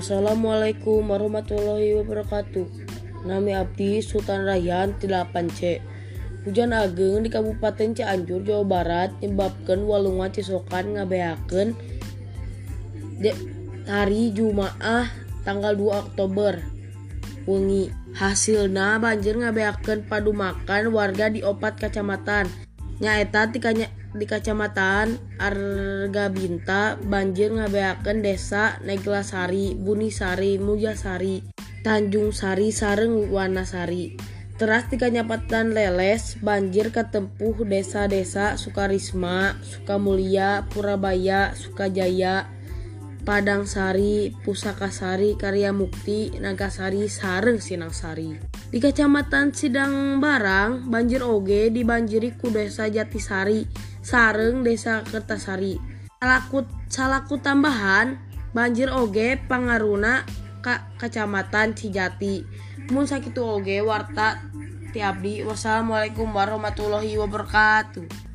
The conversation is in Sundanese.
Assalamualaikum warahmatullahi wabarakatuh. Nami Abdi Sultan Rayan 8C. Hujan ageng di Kabupaten Cianjur, Jawa Barat nyebabkan walungan Cisokan ngabeakeun hari Jumaah tanggal 2 Oktober wengi. Hasilna banjir ngabeakeun padumakan warga di opat kecamatan Nyaeta tikanya di kecamatan Argabinta banjir ngabeakeun desa Neglasari Bunisari Mujasari Tanjung Sari Sareng Wanasari teras di kecamatan Leles banjir ketempuh desa-desa Sukarisma Sukamulia Purabaya Sukajaya Padang Sari, Pusaka Sari, Karya Mukti, Nagasari, Sareng Sinangsari. Di Kecamatan Sidang Barang, banjir oge dibanjiri ku Desa Jatisari, sareng desa Kertasari. Salakut salaku tambahan banjir oge pangaruna ka kecamatan Cijati mun sakitu oge warta tiabdi. Wassalamualaikum warahmatullahi wabarakatuh.